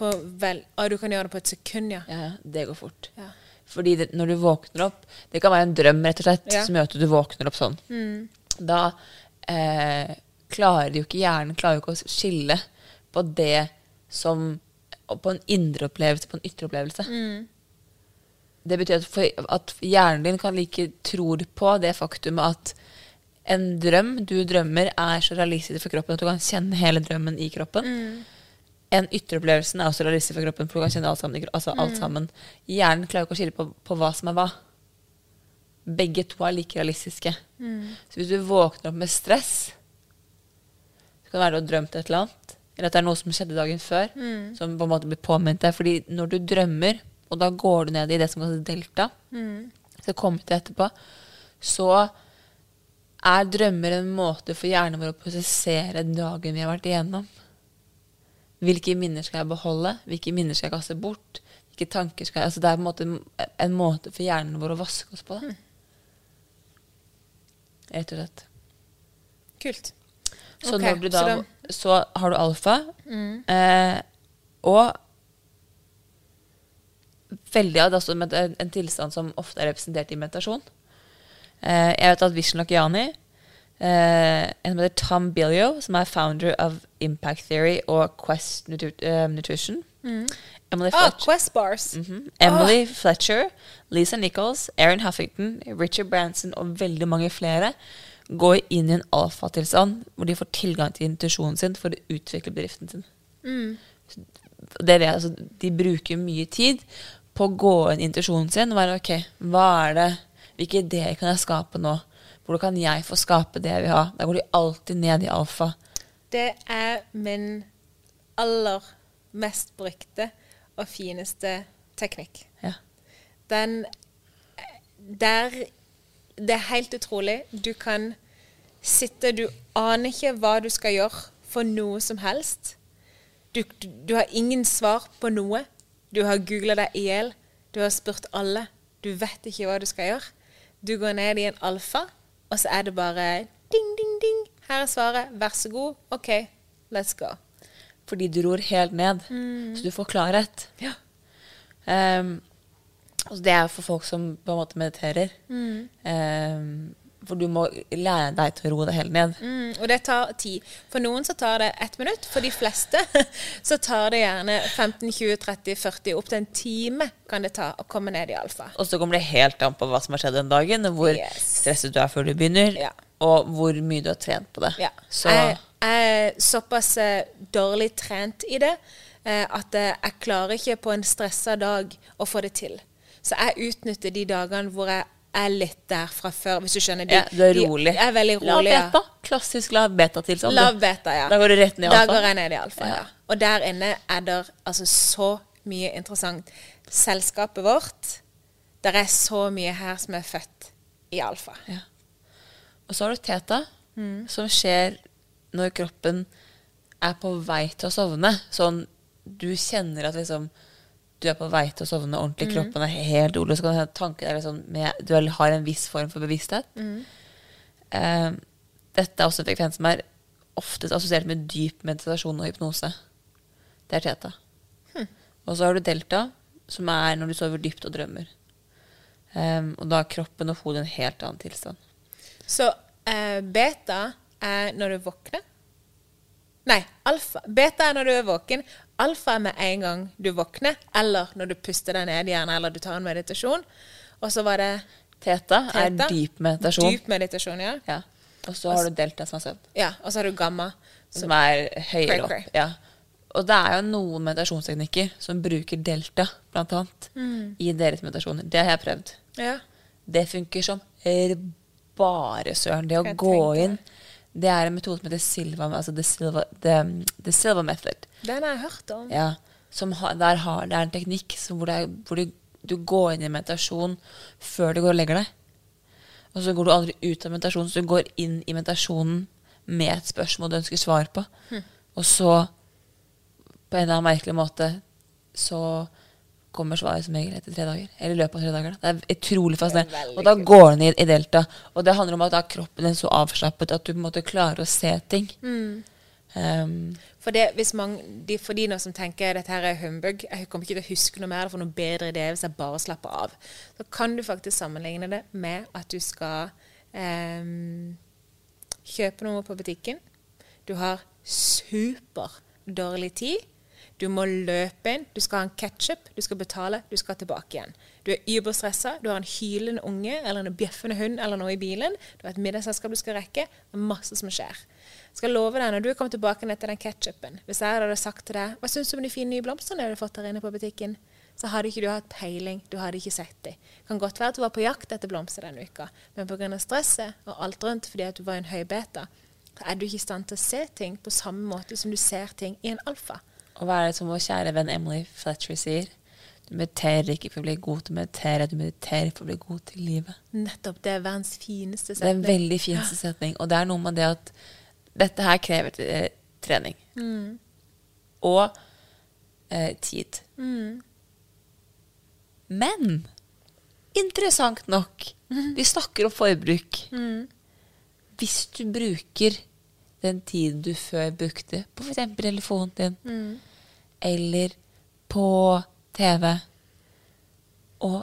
på vel Og du kan gjøre det på et sekund, ja. Ja, det går fort. Ja. Fordi det, når du våkner opp Det kan være en drøm, rett og slett, Ja. som gjør at du våkner opp sånn. Da eh, klarer jo ikke hjernen klarer jo ikke å skille på det som På en indre opplevelse på en ytre opplevelse. Det betyr at, for, at hjernen din kan like tror på det faktumet at en drøm du drømmer, er så realistisk for kroppen at du kan kjenne hele drømmen i kroppen. En ytteropplevelsen er også realistisk for kroppen, for du kan kjenne alt sammen. Altså alt sammen. Hjernen klarer ikke å skille på, på hva som er hva. Begge to er like realistiske. Så hvis du våkner opp med stress, så kan det være du har drømt et eller annet, eller at det er noe som skjedde dagen før, som på en måte blir påminnet deg. Fordi når du drømmer, og da går du ned i det som kalles delta, så kommer til etterpå, så er drømmer en måte for hjernen vår å prosessere dagen vi har vært igjennom. Hvilke minner skal jeg beholde? Hvilke minner skal jeg kaste bort? Hvilke tanker skal jeg altså Det er på en måte en måte for hjernen vår å vaske oss på. Da. Rett og slett. Kult. Så okay, når du da, da- Så har du alfa. Eh, og veldig av det er en, tilstand som ofte er representert i meditasjon. Eh, jeg vet at Vishen Lakiani, eh, en som heter Tom Billio, som er founder of Impact Theory og Quest Nutri uh, Nutrition Emily Ah, Fletcher. Quest bars. Mhm. Emily Fletcher, Lisa Nichols, Erin Huffington, Richard Branson og veldig mange flere går inn i en alfatilstand hvor de får tilgang til intuisjonen sin for å utvikle bedriften sin. Mm. Det er det, altså, de bruker mye tid på å gå inn i intuisjonen sin og være ok, hva er det, hvilke ideer kan jeg skape nå? Hvordan kan jeg få skape det jeg vil ha? Der går de alltid ned i alfa. Det er min aller mest brukte og fineste teknikk. Ja. Den Der Det er helt utrolig. Du kan sitte Du aner ikke hva du skal gjøre for noe som helst. Du, du, du har ingen svar på noe. Du har googla deg i hjel. Du har spurt alle. Du vet ikke hva du skal gjøre. Du går ned i en alfa, og så er det bare ding, ding, ding. Her er svaret. Vær så god. OK, let's go. Fordi du ror helt ned, så du får klarhet. Ja. Ehm, altså det er for folk som på en måte mediterer. Ehm, for du må lære deg til å roe deg helt ned. Mm, og det tar tid. For noen så tar det ett minutt. For de fleste så tar det gjerne 15, 20, 30, 40, opp til en time kan det ta å komme ned i alfa. Og så kommer det helt an på hva som har skjedd den dagen, hvor Yes. stresset du er før du begynner, Ja. og hvor mye du har trent på det. Ja. Så Jeg, jeg er såpass eh, dårlig trent i det eh, at eh, jeg klarer ikke på en stressa dag å få det til. Så jeg utnytter de dagene hvor jeg er litt der fra før, hvis du skjønner. De, ja, du er rolig. Jeg er veldig Lav rolig. ja. beta. Klassisk lav beta-tilstand. Lav beta, ja. Da går du rett ned i Da går jeg ned i alfa, ja. Ja. Og der inne er det altså så mye interessant. Selskapet vårt, der er så mye her som er født i alfa. Ja. Og så har du teta, som skjer når kroppen er på vei til å sovne. Sånn du kjenner at liksom du er på vei til å sovne ordentlig. Kroppen er helt rolig. Så kan du ha tanker der liksom med, Du har en viss form for bevissthet. Eh, dette er også en frekvens som er oftest assosiert med dyp meditasjon og hypnose. Det er teta. Og så har du delta, som er når du sover dypt og drømmer. Eh, og da er kroppen og hodet en helt annen tilstand. Så eh, beta er når du våkner. Nei, alfa. Beta er når du er våken. Alfa er med en gang du våkner, eller når du puster deg ned gjerne, eller du tar en meditasjon. Og så var det Teta, er Theta. dyp meditasjon. dyp meditasjon, ja. Ja. Og så har du delta som er søvn. ja. Og så har du gamma. Som er høyere opp. Ja. Og det er jo noen meditasjonsteknikker som bruker delta, blant annet, Mm. i deres meditasjoner. Det har jeg prøvd. Ja. Det funker som bare søren. Det å Jeg gå inn Det er en metode som heter Silva, altså the Silva, the, the Silva Method. Den har jeg hørt om. Ja, som har, det er en teknikk som hvor, det er, hvor du, du går inn i meditasjon før du går og legger deg. Og så går du aldri ut av meditasjonen, så du går inn i meditasjonen med et spørsmål du ønsker svar på. Og så, på en eller annen merkelig måte, så kommer svaret som regel etter tre dager. Eller i løpet av tre dager. Da. Det er utrolig fascinerende. Og da går den i, i delta. Og det handler om at da er kroppen din så avslappet at du på en måte klarer å se ting. Um, For, det, hvis mange, de, for de nå som tenker dette her er humbug, jeg kommer ikke til å huske noe mer, eller få noen bedre idé hvis jeg bare slapper av, så kan du faktisk sammenligne det med at du skal um, kjøpe noe på butikken. Du har superdårlig tid. Du må løpe inn, du skal ha en ketsjup, du skal betale, du skal tilbake igjen. Du er überstressa, du har en hylende unge eller en bjeffende hund eller noe i bilen. Du har et middagsselskap du skal rekke. Det er masse som skjer. Jeg skal love deg, når du kommer tilbake ned til den ketsjupen Hvis jeg hadde sagt til deg Hva syns du om de fine nye blomstene du har fått der inne på butikken? Så hadde ikke du hatt peiling. Du hadde ikke sett dem. Kan godt være at du var på jakt etter blomster denne uka, men pga. stresset og alt rundt fordi at du var i en høy beta, så er du ikke i stand til å se ting på samme måte som du ser ting i en alfa. Og hva er det som vår kjære venn Emily Fletcher sier? Du mediterer ikke for å bli god til å meditere, du mediterer for å bli god til livet. Nettopp. Det er verdens fineste setning. Det er en veldig fineste setning. Og det er noe med det at dette her krever trening. trening. Og eh, tid. Men interessant nok Vi snakker om forbruk. Hvis du bruker den tiden du før brukte på f.eks. telefonen din, eller på TV, og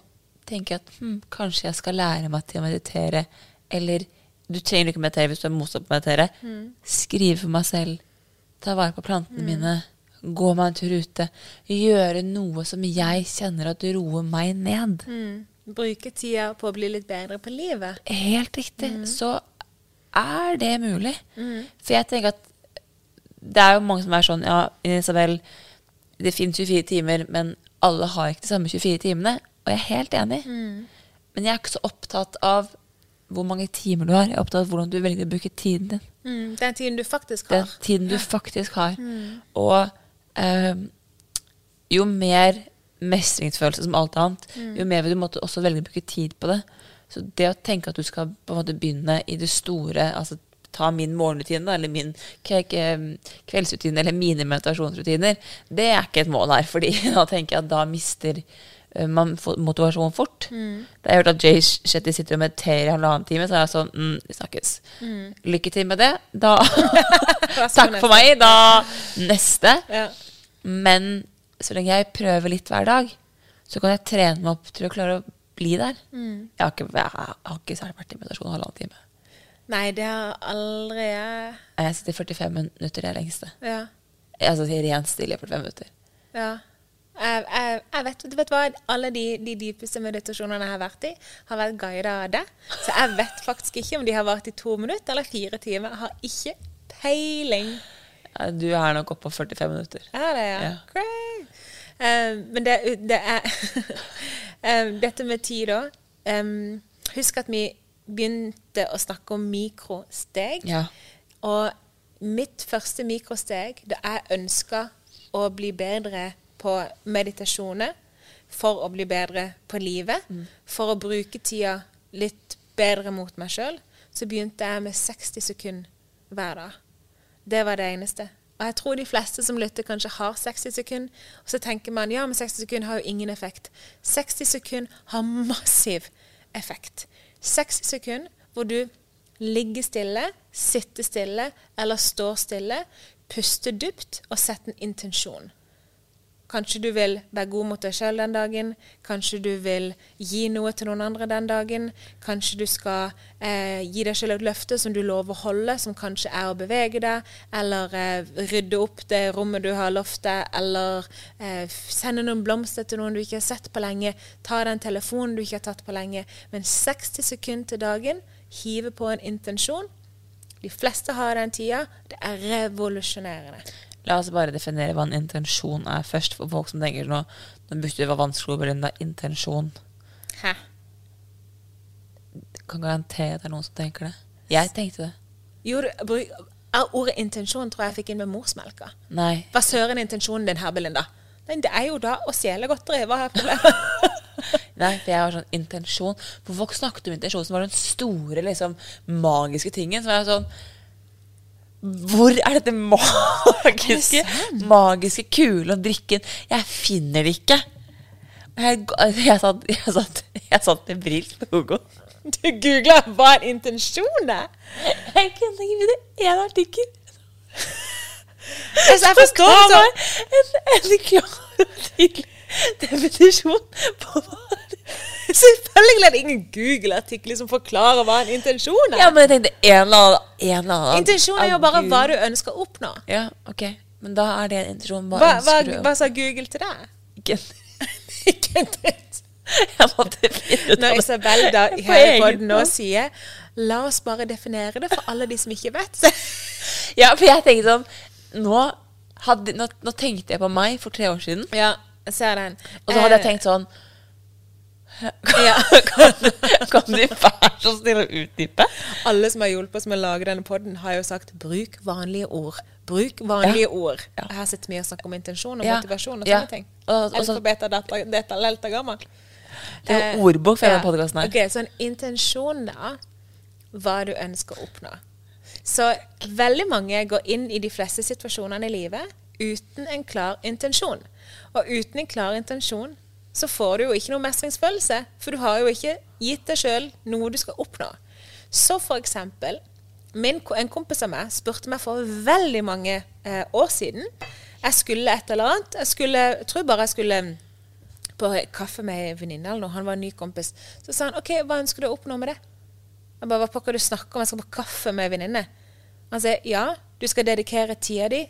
tenker at hm, kanskje jeg skal lære meg til å meditere, eller du trenger ikke meditere hvis du er motsatt på å meditere. Skrive for meg selv. Ta vare på plantene mine. Gå meg en tur ute. Gjøre noe som jeg kjenner at roer meg ned. Mm. Bruke tida på å bli litt bedre på livet. Helt riktig. Så er det mulig. For jeg tenker at det er jo mange som er sånn Ja, Isabel, det finnes 24 timer, men alle har ikke de samme 24 timene. Og jeg er helt enig. Men jeg er ikke så opptatt av hvor mange timer du har. Jeg er opptatt av hvordan du velger å bruke tiden din. Mm. Den tiden du faktisk har. Den tiden du faktisk har. Og ehm, jo mer mestringsfølelse som alt annet, jo mer vil du måtte også velge å bruke tid på det. Så det å tenke at du skal på en måte begynne i det store, altså ta min morgenrutine eller min kveldsrutine eller mine meditasjonsrutiner, det er ikke et mål her. fordi da tenker jeg at da mister eh, man får motivasjon fort. Da jeg hørt at Jay Shetty sitter og mediterer i halvannen time, så er jeg sånn mm, Vi snakkes. Lykke til med det. Da Takk for meg. Da neste. Ja. Men så lenge jeg prøver litt hver dag, så kan jeg trene meg opp til å klare å bli der. Jeg, har ikke, jeg har ikke særlig vært i meditasjon halvannen time. Nei, det har aldri jeg. Jeg sitter 45 minutter, det er lengste. Ja. Altså rent stille i 45 minutter. ja. Jeg, jeg, jeg vet, du vet hva, Alle de, de dypeste meditasjonene jeg har vært i, har vært guida av det. Så jeg vet faktisk ikke om de har vart i to minutter eller fire timer. Jeg har ikke peiling. Du er nok oppe på 45 minutter. Er det, ja? Ja. Great. Eh, men det, det er eh, Dette med tid, da. Em, husk at vi begynte å snakke om mikrosteg. Ja. Og mitt første mikrosteg da jeg ønska å bli bedre på meditasjoner for å bli bedre på livet, for å bruke tida litt bedre mot meg sjøl, så begynte jeg med 60 sekunder hver dag. Det var det eneste. Og jeg tror de fleste som lytter, kanskje har 60 sekunder. Og så tenker man ja, men 60 sekunder har jo ingen effekt. 60 sekunder har massiv effekt. 60 sekunder hvor du ligger stille, sitter stille eller står stille, puster dypt og setter en intensjon. Kanskje du vil være god mot deg sjøl den dagen. Kanskje du vil gi noe til noen andre den dagen. Kanskje du skal eh, gi deg sjøl et løfte som du lover å holde, som kanskje er å bevege deg, eller eh, rydde opp det rommet du har lovt deg, eller eh, sende noen blomster til noen du ikke har sett på lenge, ta den telefonen du ikke har tatt på lenge. Men 60 sekunder til dagen, hive på en intensjon. De fleste har den tida. Det er revolusjonerende. La oss bare definere hva en intensjon er først, for folk som tenker nå Nå burde det være vanskelig å Belinda. Intensjon. Hæ? Kan garantere at det er noen som tenker det. Jeg tenkte det. Jo, bruk- ordet intensjon tror jeg jeg fikk inn med morsmelka. Nei. Hva søren er intensjonen din her, Belinda? Nei, det er jo da å stjele godteri. Hva er problemet? Nei, for jeg har sånn intensjon. For folk snakket om intensjon som var den store, liksom, magiske tingen. Som er sånn Hvor er dette magiske, magiske kule og drikken? Jeg finner det ikke. Jeg, jeg, satt, jeg, satt, jeg satt med brils på Hugo. Du googla hva er intensjonen? Jeg kunne ikke finne én artikkel. Jeg forstår ikke en, en klar og tydelig definisjon på hva Selvfølgelig er det ingen Google-artikler som forklarer hva en intensjon er. Ja, men jeg tenkte en eller annen, en eller annen Intensjon er jo bare hva du ønsker å oppnå. Ja, ok. Men da er det en intensjon. Hva, Hva, hva, du? hva sa Google til deg? Ikke- en dritt. Jeg måtte finne ut Når av det. Isabel da i På nå sier La oss bare definere det for alle de som ikke vet. Ja, for jeg tenkte sånn nå, hadde, nå, nå tenkte jeg på meg for tre år siden, Ja, jeg ser den. og så hadde jeg Eh, tenkt sånn ja. Kan kan du være så snill å utdype? Alle som har hjulpet oss med å lage denne podden, har jo sagt 'bruk vanlige ord'. Bruk vanlige Ja. ord. Ja. Her sitter sett og snakker om intensjon og motivasjon og sånne ting. Og- og så- Alfabet, data, data, delta, gamma. Det er jo ordbok for denne podkasten her. Ok, Så en intensjon, da. Hva du ønsker å oppnå. Så veldig mange går inn i de fleste situasjonene i livet uten en klar intensjon. Og uten en klar intensjon så får du jo ikke noe mestringsfølelse, for du har jo ikke gitt deg sjøl noe du skal oppnå. Så for eksempel min, en kompis av meg spurte meg for veldig mange eh, år siden. Jeg skulle et eller annet. Jeg skulle, jeg tror bare jeg skulle mm, på kaffe med ei venninne eller noe. Han var en ny kompis. Så sa han OK, hva ønsker du å oppnå med det? Jeg bare, Hva pokker du snakker om? Jeg skal på kaffe med ei venninne. Han sier ja, du skal dedikere tida di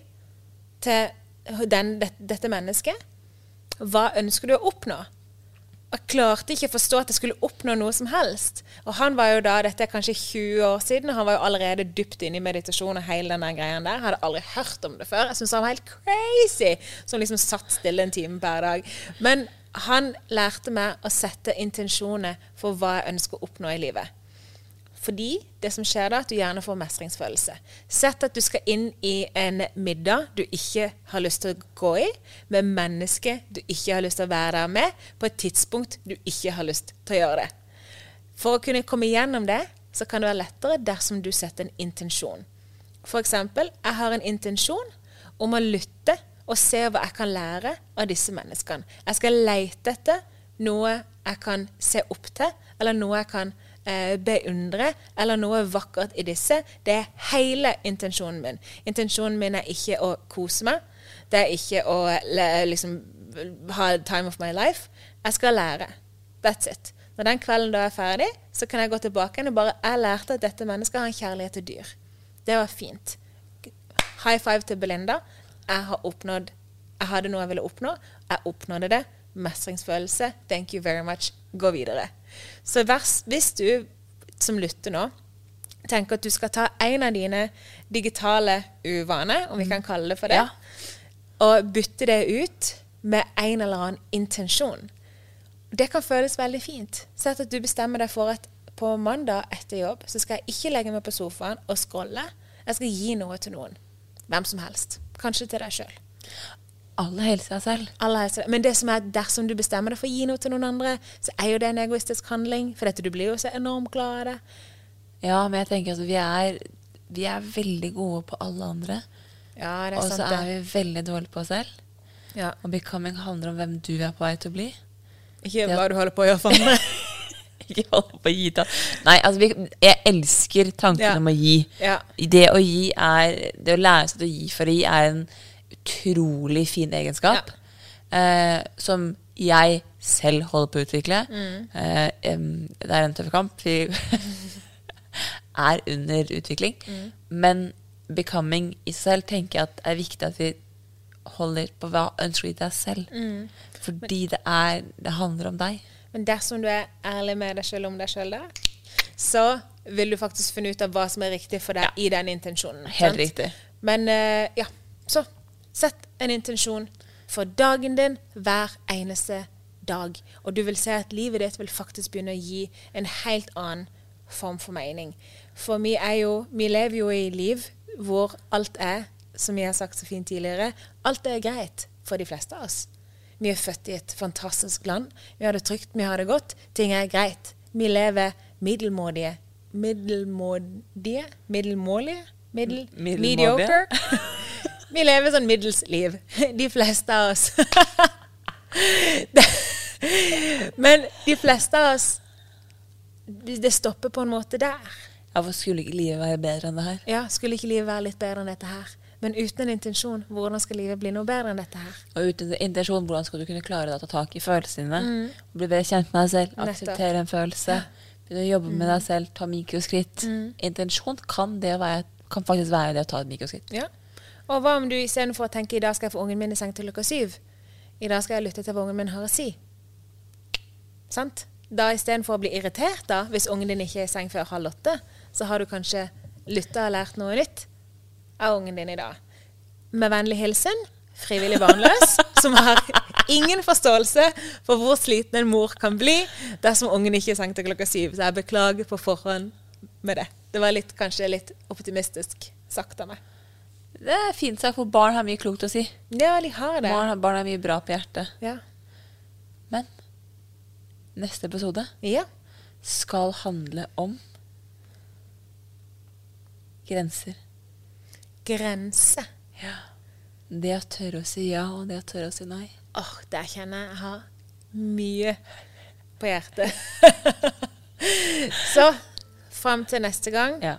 til den, det, dette mennesket. Hva ønsker du å oppnå? Jeg klarte ikke å forstå at jeg skulle oppnå noe som helst. Og han var jo da, dette er kanskje 20 år siden, og han var jo allerede dypt inne i meditasjon og hele den greien der. Hadde aldri hørt om det før. Jeg syntes han var helt crazy, som liksom satt stille en time per dag. Men han lærte meg å sette intensjoner for hva jeg ønsker å oppnå i livet. Fordi det som skjer da, at du gjerne får mestringsfølelse. Sett at du skal inn i en middag du ikke har lyst til å gå i, med mennesker du ikke har lyst til å være der med, på et tidspunkt du ikke har lyst til å gjøre det. For å kunne komme igjennom det, så kan det være lettere dersom du setter en intensjon. Eksempel, jeg har en intensjon om å lytte og se hva jeg kan lære av disse menneskene. Jeg skal lete etter noe jeg kan se opp til, eller noe jeg kan eh, beundre, eller noe vakkert i disse. Det er hele intensjonen min. Intensjonen min er ikke å kose meg. Det er ikke å liksom, ha time of my life. Jeg skal lære. That's it. Når den kvelden da er ferdig, så kan jeg gå tilbake og bare Jeg lærte at dette mennesket har en kjærlighet til dyr. Det var fint. High five til Belinda. Jeg har oppnådd Jeg hadde noe jeg ville oppnå. Jeg oppnådde det. Mestringsfølelse. Thank you very much. Gå videre. Så hvis du som lytter nå tenker at du skal ta en av dine digitale uvaner, om vi kan kalle det for det, Ja. og bytte det ut med en eller annen intensjon. Det kan føles veldig fint. Sett at du bestemmer deg for at på mandag etter jobb så skal jeg ikke legge meg på sofaen og scrolle. Jeg skal gi noe til noen. Hvem som helst. Kanskje til deg sjøl. Alle helser seg selv. Alle helst. Men det som er dersom du bestemmer deg for å gi noe til noen andre, så er jo det en egoistisk handling. For dette, du blir jo så enormt glad av det. Ja, men jeg tenker at vi er, vi er veldig gode på alle andre. Ja, det er Og så er vi veldig dårlige på oss selv. Ja. Og becoming handler om hvem du er på vei til å bli. Ikke Det- hva du holder på å gjøre for andre. Ikke holde på å gi til Nei, altså, vi, jeg elsker tanken Ja. om å gi. Ja. Det å gi er Det å lære seg å gi for å gi er en utrolig fin egenskap. eh, som jeg selv holder på å utvikle. Eh, det er en tøff kamp. Vi er under utvikling. Men becoming i seg selv tenker jeg at det er viktig at vi holder på hva ønsker vi deg selv. Fordi det, er, det handler om deg. Men dersom du er ærlig med deg selv om deg da, så vil du faktisk finne ut av hva som er riktig for deg i den intensjonen. Helt sant? riktig. Men uh, ja, så sett en intensjon for dagen din hver eneste dag. Og du vil se at livet ditt vil faktisk begynne å gi en helt annen form for mening. For vi, er jo, vi lever jo i liv hvor alt er, som jeg har sagt så fint tidligere, alt er greit for de fleste av oss. Vi er født i et fantastisk land. Vi har det trygt, vi har det godt. Ting er greit. Vi lever middelmådige Middelmådige? Middelmålige? Middel, Middelmådige. mediocre? vi lever sånn middels liv. De fleste av oss. Men de fleste av oss Det stopper på en måte der. Ja, Hvorfor skulle ikke livet være bedre enn det her? Ja, Skulle ikke livet være litt bedre enn dette her? Men uten en intensjon, hvordan skal livet bli noe bedre enn dette her? Og uten intensjon, hvordan skal du kunne klare å ta tak i følelsene dine? Bli bedre kjent med deg selv, akseptere en følelse. Begynne å jobbe med deg selv, ta mikroskritt. Intensjon kan, det være, kan faktisk være det å ta et mikroskritt. Ja. Og hva om du istedenfor å tenke i dag skal jeg få ungen min i seng til klokka syv, i dag skal jeg lytte til hva ungen min har å si? Sant? Da istedenfor å bli irritert da, hvis ungen din ikke er i seng før halv åtte, så har du kanskje lytta og lært noe nytt av ungen din i dag. Med vennlig hilsen frivillig barnløs, som har ingen forståelse for hvor sliten en mor kan bli dersom ungen ikke er i seng til klokka syv. Så jeg beklager på forhånd med det. Det var litt, kanskje litt optimistisk sagt av meg. Det er fint sagt, for barn har mye klokt å si. Ja, de har det. Barn, barn har mye bra på hjertet. Ja. Men neste episode ja. skal handle om grenser. Grense. Det å tørre å si ja, og det å tørre å si nei. Åh, der kjenner jeg jeg har mye på hjertet. Så fram til neste gang, Ja.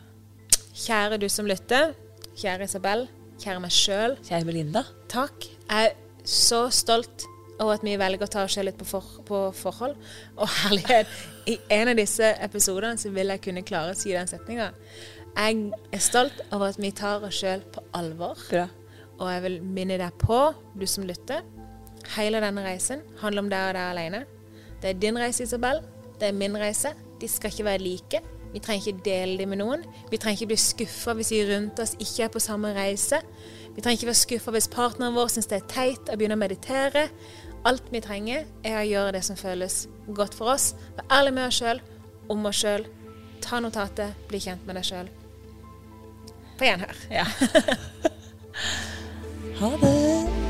kjære du som lytter, kjære Isabel, kjære meg sjøl, Kjære Belinda. takk. Jeg er så stolt over at vi velger å ta oss selv litt på, for, på forhold. Og herlighet, i en av disse episodene så vil jeg kunne klare å si den setninga. Jeg er stolt over at vi tar oss sjøl på alvor. Bra. Og jeg vil minne deg på, du som lytter, hele denne reisen handler om deg og deg alene. Det er din reise, Isabel. Det er min reise. De skal ikke være like. Vi trenger ikke dele dem med noen. Vi trenger ikke bli skuffa hvis vi rundt oss ikke er på samme reise. Vi trenger ikke være skuffa hvis partneren vår syns det er teit å begynne å meditere. Alt vi trenger, er å gjøre det som føles godt for oss. Være ærlig med oss sjøl, om oss sjøl. Ta notatet, bli kjent med deg sjøl. På gjenhør. Ja. ha det.